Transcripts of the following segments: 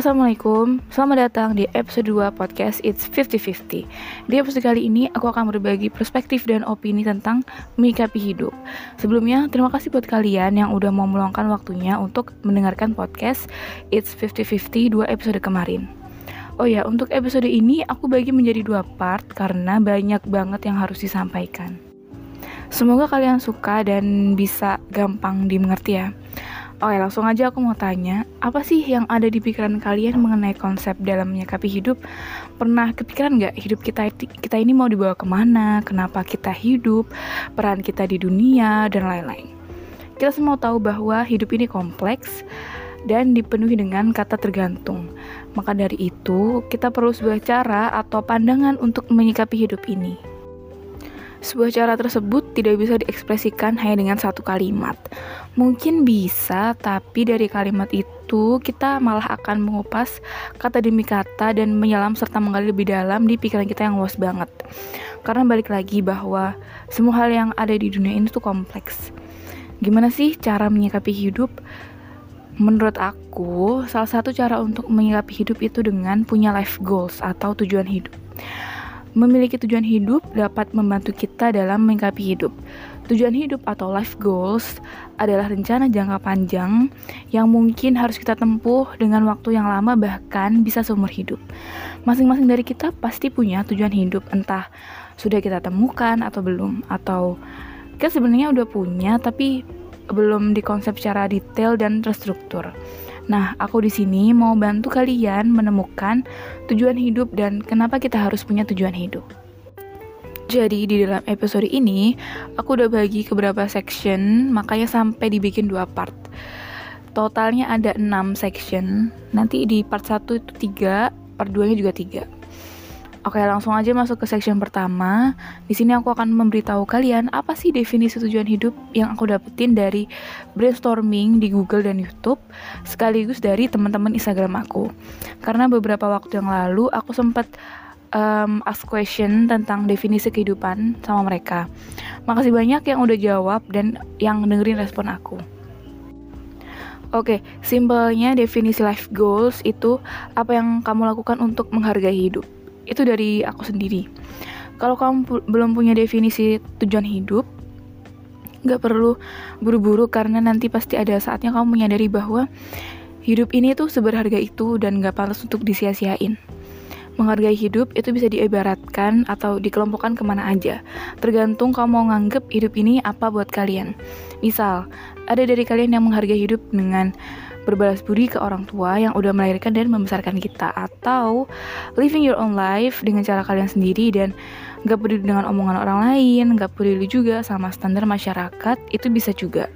Assalamualaikum, selamat datang di episode 2 podcast It's 50-50 Di episode kali ini aku akan berbagi perspektif dan opini tentang menyikapi hidup. Sebelumnya, terima kasih buat kalian yang udah mau meluangkan waktunya untuk mendengarkan podcast It's 50-50 dua episode kemarin. Oh ya, untuk episode ini aku bagi menjadi dua part karena banyak banget yang harus disampaikan. Semoga kalian suka dan bisa gampang dimengerti ya Oke, langsung aja aku mau tanya, apa sih yang ada di pikiran kalian mengenai konsep dalam menyikapi hidup? Pernah kepikiran nggak hidup kita kita ini mau dibawa ke mana? Kenapa kita hidup? Peran kita di dunia dan lain-lain. Kita semua tahu bahwa hidup ini kompleks dan dipenuhi dengan kata tergantung. Maka dari itu, kita perlu sebuah cara atau pandangan untuk menyikapi hidup ini. Sebuah cara tersebut tidak bisa diekspresikan hanya dengan satu kalimat. Mungkin bisa, tapi dari kalimat itu kita malah akan mengupas kata demi kata dan menyelam serta menggali lebih dalam di pikiran kita yang luas banget. Karena balik lagi bahwa semua hal yang ada di dunia ini tuh kompleks. Gimana sih cara menyikapi hidup? Menurut aku, salah satu cara untuk menyikapi hidup itu dengan punya life goals atau tujuan hidup. Memiliki tujuan hidup dapat membantu kita dalam menyikapi hidup. Tujuan hidup atau life goals adalah rencana jangka panjang yang mungkin harus kita tempuh dengan waktu yang lama bahkan bisa seumur hidup. Masing-masing dari kita pasti punya tujuan hidup entah sudah kita temukan atau belum atau kita sebenarnya udah punya tapi belum dikonsep secara detail dan terstruktur. Nah, aku di sini mau bantu kalian menemukan tujuan hidup dan kenapa kita harus punya tujuan hidup. Jadi di dalam episode ini aku udah bagi ke beberapa section, makanya sampai dibikin dua part. Totalnya ada 6 section. Nanti di part 1 itu 3, part 2-nya juga 3. Oke, langsung aja masuk ke section pertama. Di sini aku akan memberitahu kalian apa sih definisi tujuan hidup yang aku dapetin dari brainstorming di Google dan YouTube, sekaligus dari teman-teman Instagram aku. Karena beberapa waktu yang lalu aku sempat um, ask question tentang definisi kehidupan sama mereka. Makasih banyak yang udah jawab dan yang dengerin respon aku. Oke, simpelnya definisi life goals itu apa yang kamu lakukan untuk menghargai hidup itu dari aku sendiri kalau kamu pu belum punya definisi tujuan hidup nggak perlu buru-buru karena nanti pasti ada saatnya kamu menyadari bahwa hidup ini tuh seberharga itu dan nggak pantas untuk disia-siain menghargai hidup itu bisa diibaratkan atau dikelompokkan ke mana aja. Tergantung kamu mau nganggep hidup ini apa buat kalian. Misal, ada dari kalian yang menghargai hidup dengan berbalas budi ke orang tua yang udah melahirkan dan membesarkan kita atau living your own life dengan cara kalian sendiri dan gak peduli dengan omongan orang lain, gak peduli juga sama standar masyarakat, itu bisa juga.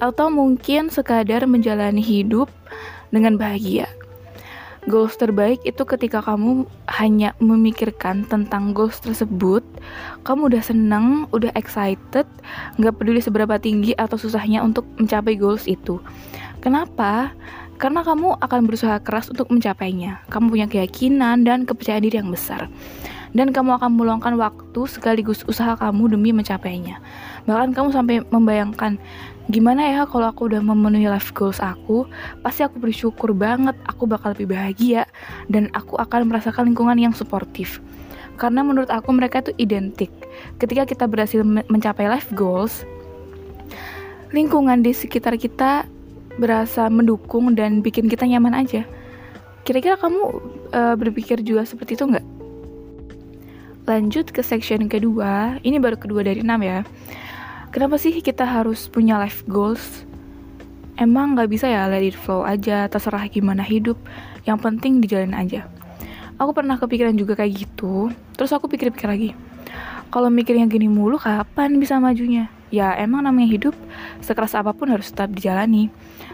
Atau mungkin sekadar menjalani hidup dengan bahagia. Goals terbaik itu ketika kamu hanya memikirkan tentang goals tersebut, kamu udah seneng, udah excited, gak peduli seberapa tinggi atau susahnya untuk mencapai goals itu. Kenapa? Karena kamu akan berusaha keras untuk mencapainya. Kamu punya keyakinan dan kepercayaan diri yang besar. Dan kamu akan meluangkan waktu sekaligus usaha kamu demi mencapainya. Bahkan kamu sampai membayangkan, gimana ya kalau aku udah memenuhi life goals aku, pasti aku bersyukur banget, aku bakal lebih bahagia, dan aku akan merasakan lingkungan yang suportif. Karena menurut aku mereka itu identik. Ketika kita berhasil mencapai life goals, lingkungan di sekitar kita berasa mendukung dan bikin kita nyaman aja. Kira-kira kamu uh, berpikir juga seperti itu nggak? Lanjut ke section kedua, ini baru kedua dari enam ya. Kenapa sih kita harus punya life goals? Emang nggak bisa ya let it flow aja, terserah gimana hidup, yang penting dijalin aja. Aku pernah kepikiran juga kayak gitu, terus aku pikir-pikir lagi. Kalau mikir yang gini mulu, kapan bisa majunya? Ya emang namanya hidup, sekeras apa pun harus tetap dijalani.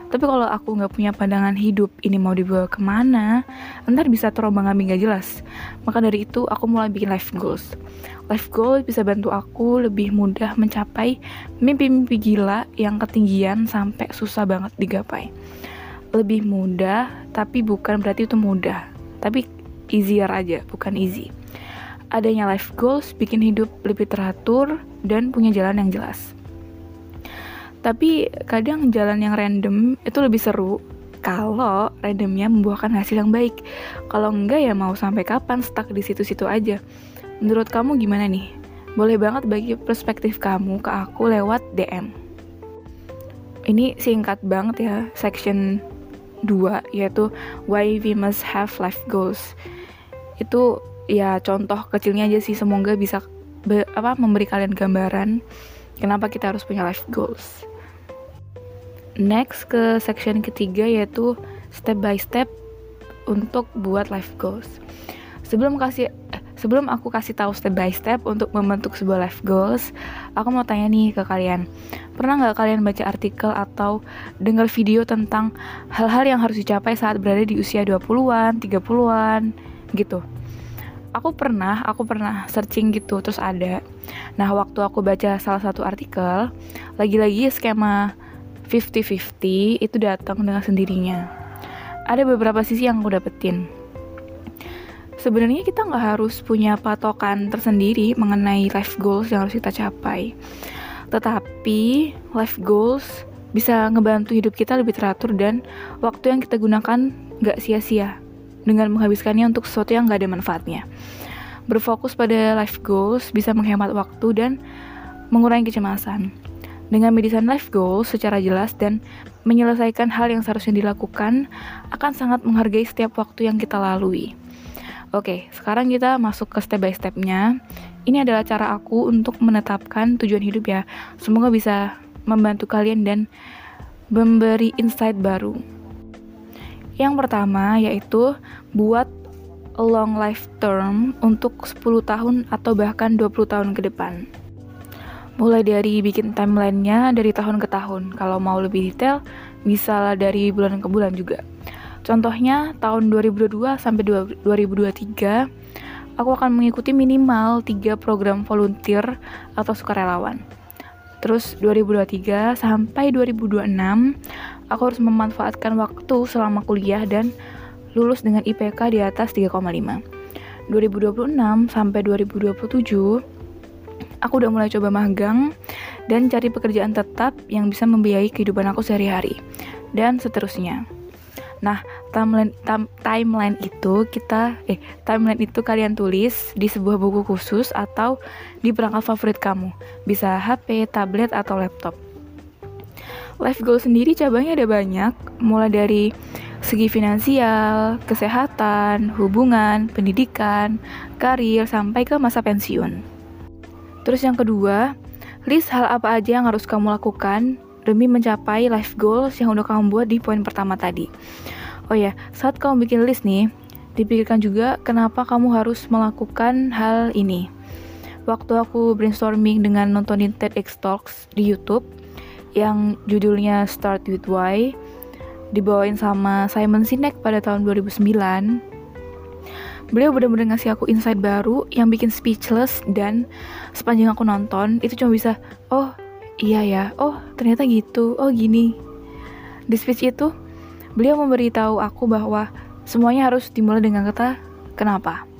Tapi kalau aku nggak punya pandangan hidup ini mau dibawa ke mana, ntar bisa terombang ambing gak jelas. Maka dari itu aku mulai bikin life goals. Life goal bisa bantu aku lebih mudah mencapai mimpi-mimpi gila yang ketinggian sampai susah banget digapai. Lebih mudah, tapi bukan berarti itu mudah. Tapi easier aja, bukan easy. Adanya life goals bikin hidup lebih teratur dan punya jalan yang jelas tapi kadang jalan yang random itu lebih seru kalau randomnya membuahkan hasil yang baik. Kalau enggak ya mau sampai kapan stuck di situ-situ aja. Menurut kamu gimana nih? Boleh banget bagi perspektif kamu ke aku lewat DM. Ini singkat banget ya, section 2 yaitu why we must have life goals. Itu ya contoh kecilnya aja sih semoga bisa be, apa memberi kalian gambaran kenapa kita harus punya life goals. Next ke section ketiga yaitu step by step untuk buat life goals. Sebelum kasih eh, sebelum aku kasih tahu step by step untuk membentuk sebuah life goals, aku mau tanya nih ke kalian. Pernah nggak kalian baca artikel atau dengar video tentang hal-hal yang harus dicapai saat berada di usia 20-an, 30-an gitu? Aku pernah, aku pernah searching gitu terus ada. Nah, waktu aku baca salah satu artikel, lagi-lagi skema 50-50 itu datang dengan sendirinya. Ada beberapa sisi yang aku dapetin. Sebenarnya kita nggak harus punya patokan tersendiri mengenai life goals yang harus kita capai. Tetapi life goals bisa ngebantu hidup kita lebih teratur dan waktu yang kita gunakan nggak sia-sia dengan menghabiskannya untuk sesuatu yang nggak ada manfaatnya. Berfokus pada life goals bisa menghemat waktu dan mengurangi kecemasan. Dengan mendesain life goals secara jelas dan menyelesaikan hal yang seharusnya dilakukan akan sangat menghargai setiap waktu yang kita lalui. Oke, sekarang kita masuk ke step by stepnya. Ini adalah cara aku untuk menetapkan tujuan hidup ya. Semoga bisa membantu kalian dan memberi insight baru. Yang pertama yaitu buat long life term untuk 10 tahun atau bahkan 20 tahun ke depan mulai dari bikin timelinenya dari tahun ke tahun. Kalau mau lebih detail, bisa dari bulan ke bulan juga. Contohnya tahun 2022 sampai 2023, aku akan mengikuti minimal 3 program volunteer atau sukarelawan. Terus 2023 sampai 2026, aku harus memanfaatkan waktu selama kuliah dan lulus dengan IPK di atas 3,5. 2026 sampai 2027 aku udah mulai coba magang dan cari pekerjaan tetap yang bisa membiayai kehidupan aku sehari-hari dan seterusnya. Nah, timeline tam, timeline itu kita eh timeline itu kalian tulis di sebuah buku khusus atau di perangkat favorit kamu. Bisa HP, tablet atau laptop. Life goal sendiri cabangnya ada banyak, mulai dari segi finansial, kesehatan, hubungan, pendidikan, karir sampai ke masa pensiun. Terus yang kedua, list hal apa aja yang harus kamu lakukan demi mencapai life goals yang udah kamu buat di poin pertama tadi. Oh ya, saat kamu bikin list nih, dipikirkan juga kenapa kamu harus melakukan hal ini. Waktu aku brainstorming dengan nontonin TEDx Talks di YouTube yang judulnya Start With Why, dibawain sama Simon Sinek pada tahun 2009, beliau benar-benar ngasih aku insight baru yang bikin speechless dan sepanjang aku nonton itu cuma bisa oh iya ya oh ternyata gitu oh gini. Di speech itu beliau memberitahu aku bahwa semuanya harus dimulai dengan kata kenapa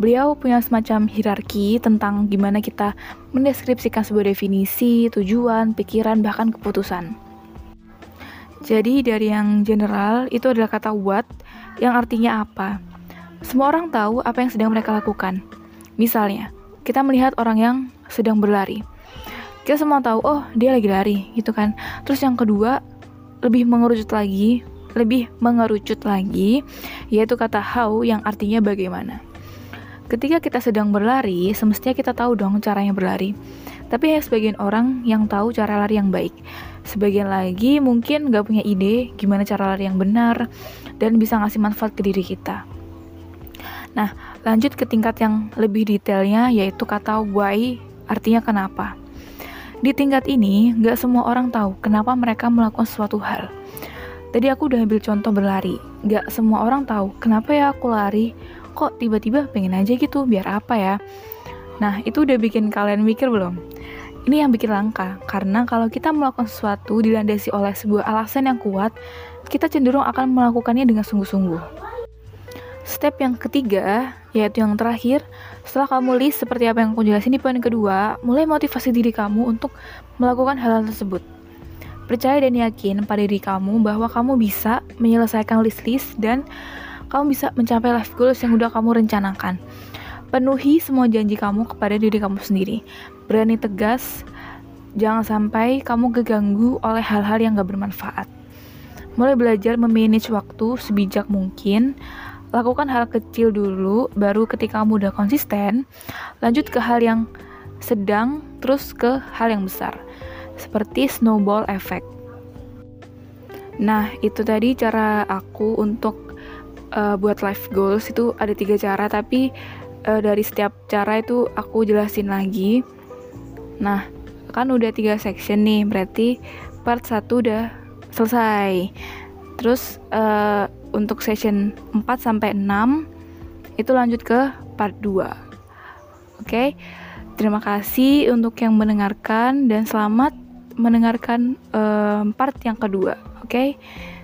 beliau punya semacam hierarki tentang gimana kita mendeskripsikan sebuah definisi, tujuan, pikiran, bahkan keputusan. Jadi dari yang general itu adalah kata what yang artinya apa. Semua orang tahu apa yang sedang mereka lakukan. Misalnya, kita melihat orang yang sedang berlari. Kita semua tahu, oh dia lagi lari, gitu kan. Terus yang kedua, lebih mengerucut lagi, lebih mengerucut lagi, yaitu kata how yang artinya bagaimana. Ketika kita sedang berlari, semestinya kita tahu dong caranya berlari. Tapi hanya sebagian orang yang tahu cara lari yang baik. Sebagian lagi mungkin gak punya ide gimana cara lari yang benar dan bisa ngasih manfaat ke diri kita. Nah, lanjut ke tingkat yang lebih detailnya yaitu kata why artinya kenapa. Di tingkat ini, nggak semua orang tahu kenapa mereka melakukan suatu hal. Tadi aku udah ambil contoh berlari. Nggak semua orang tahu kenapa ya aku lari. Kok tiba-tiba pengen aja gitu, biar apa ya? Nah, itu udah bikin kalian mikir belum? Ini yang bikin langka, karena kalau kita melakukan sesuatu dilandasi oleh sebuah alasan yang kuat, kita cenderung akan melakukannya dengan sungguh-sungguh. Step yang ketiga, yaitu yang terakhir, setelah kamu list seperti apa yang aku jelasin di poin kedua, mulai motivasi diri kamu untuk melakukan hal, -hal tersebut. Percaya dan yakin pada diri kamu bahwa kamu bisa menyelesaikan list-list dan kamu bisa mencapai life goals yang udah kamu rencanakan. Penuhi semua janji kamu kepada diri kamu sendiri. Berani tegas, jangan sampai kamu keganggu oleh hal-hal yang gak bermanfaat. Mulai belajar memanage waktu sebijak mungkin, lakukan hal kecil dulu, baru ketika kamu udah konsisten, lanjut ke hal yang sedang, terus ke hal yang besar seperti snowball effect. Nah, itu tadi cara aku untuk uh, buat life goals itu ada tiga cara, tapi uh, dari setiap cara itu aku jelasin lagi. Nah, kan udah tiga section nih, berarti part satu udah selesai. Terus uh, untuk session 4 sampai 6 itu lanjut ke part 2. Oke. Okay? Terima kasih untuk yang mendengarkan dan selamat mendengarkan um, part yang kedua. Oke, okay?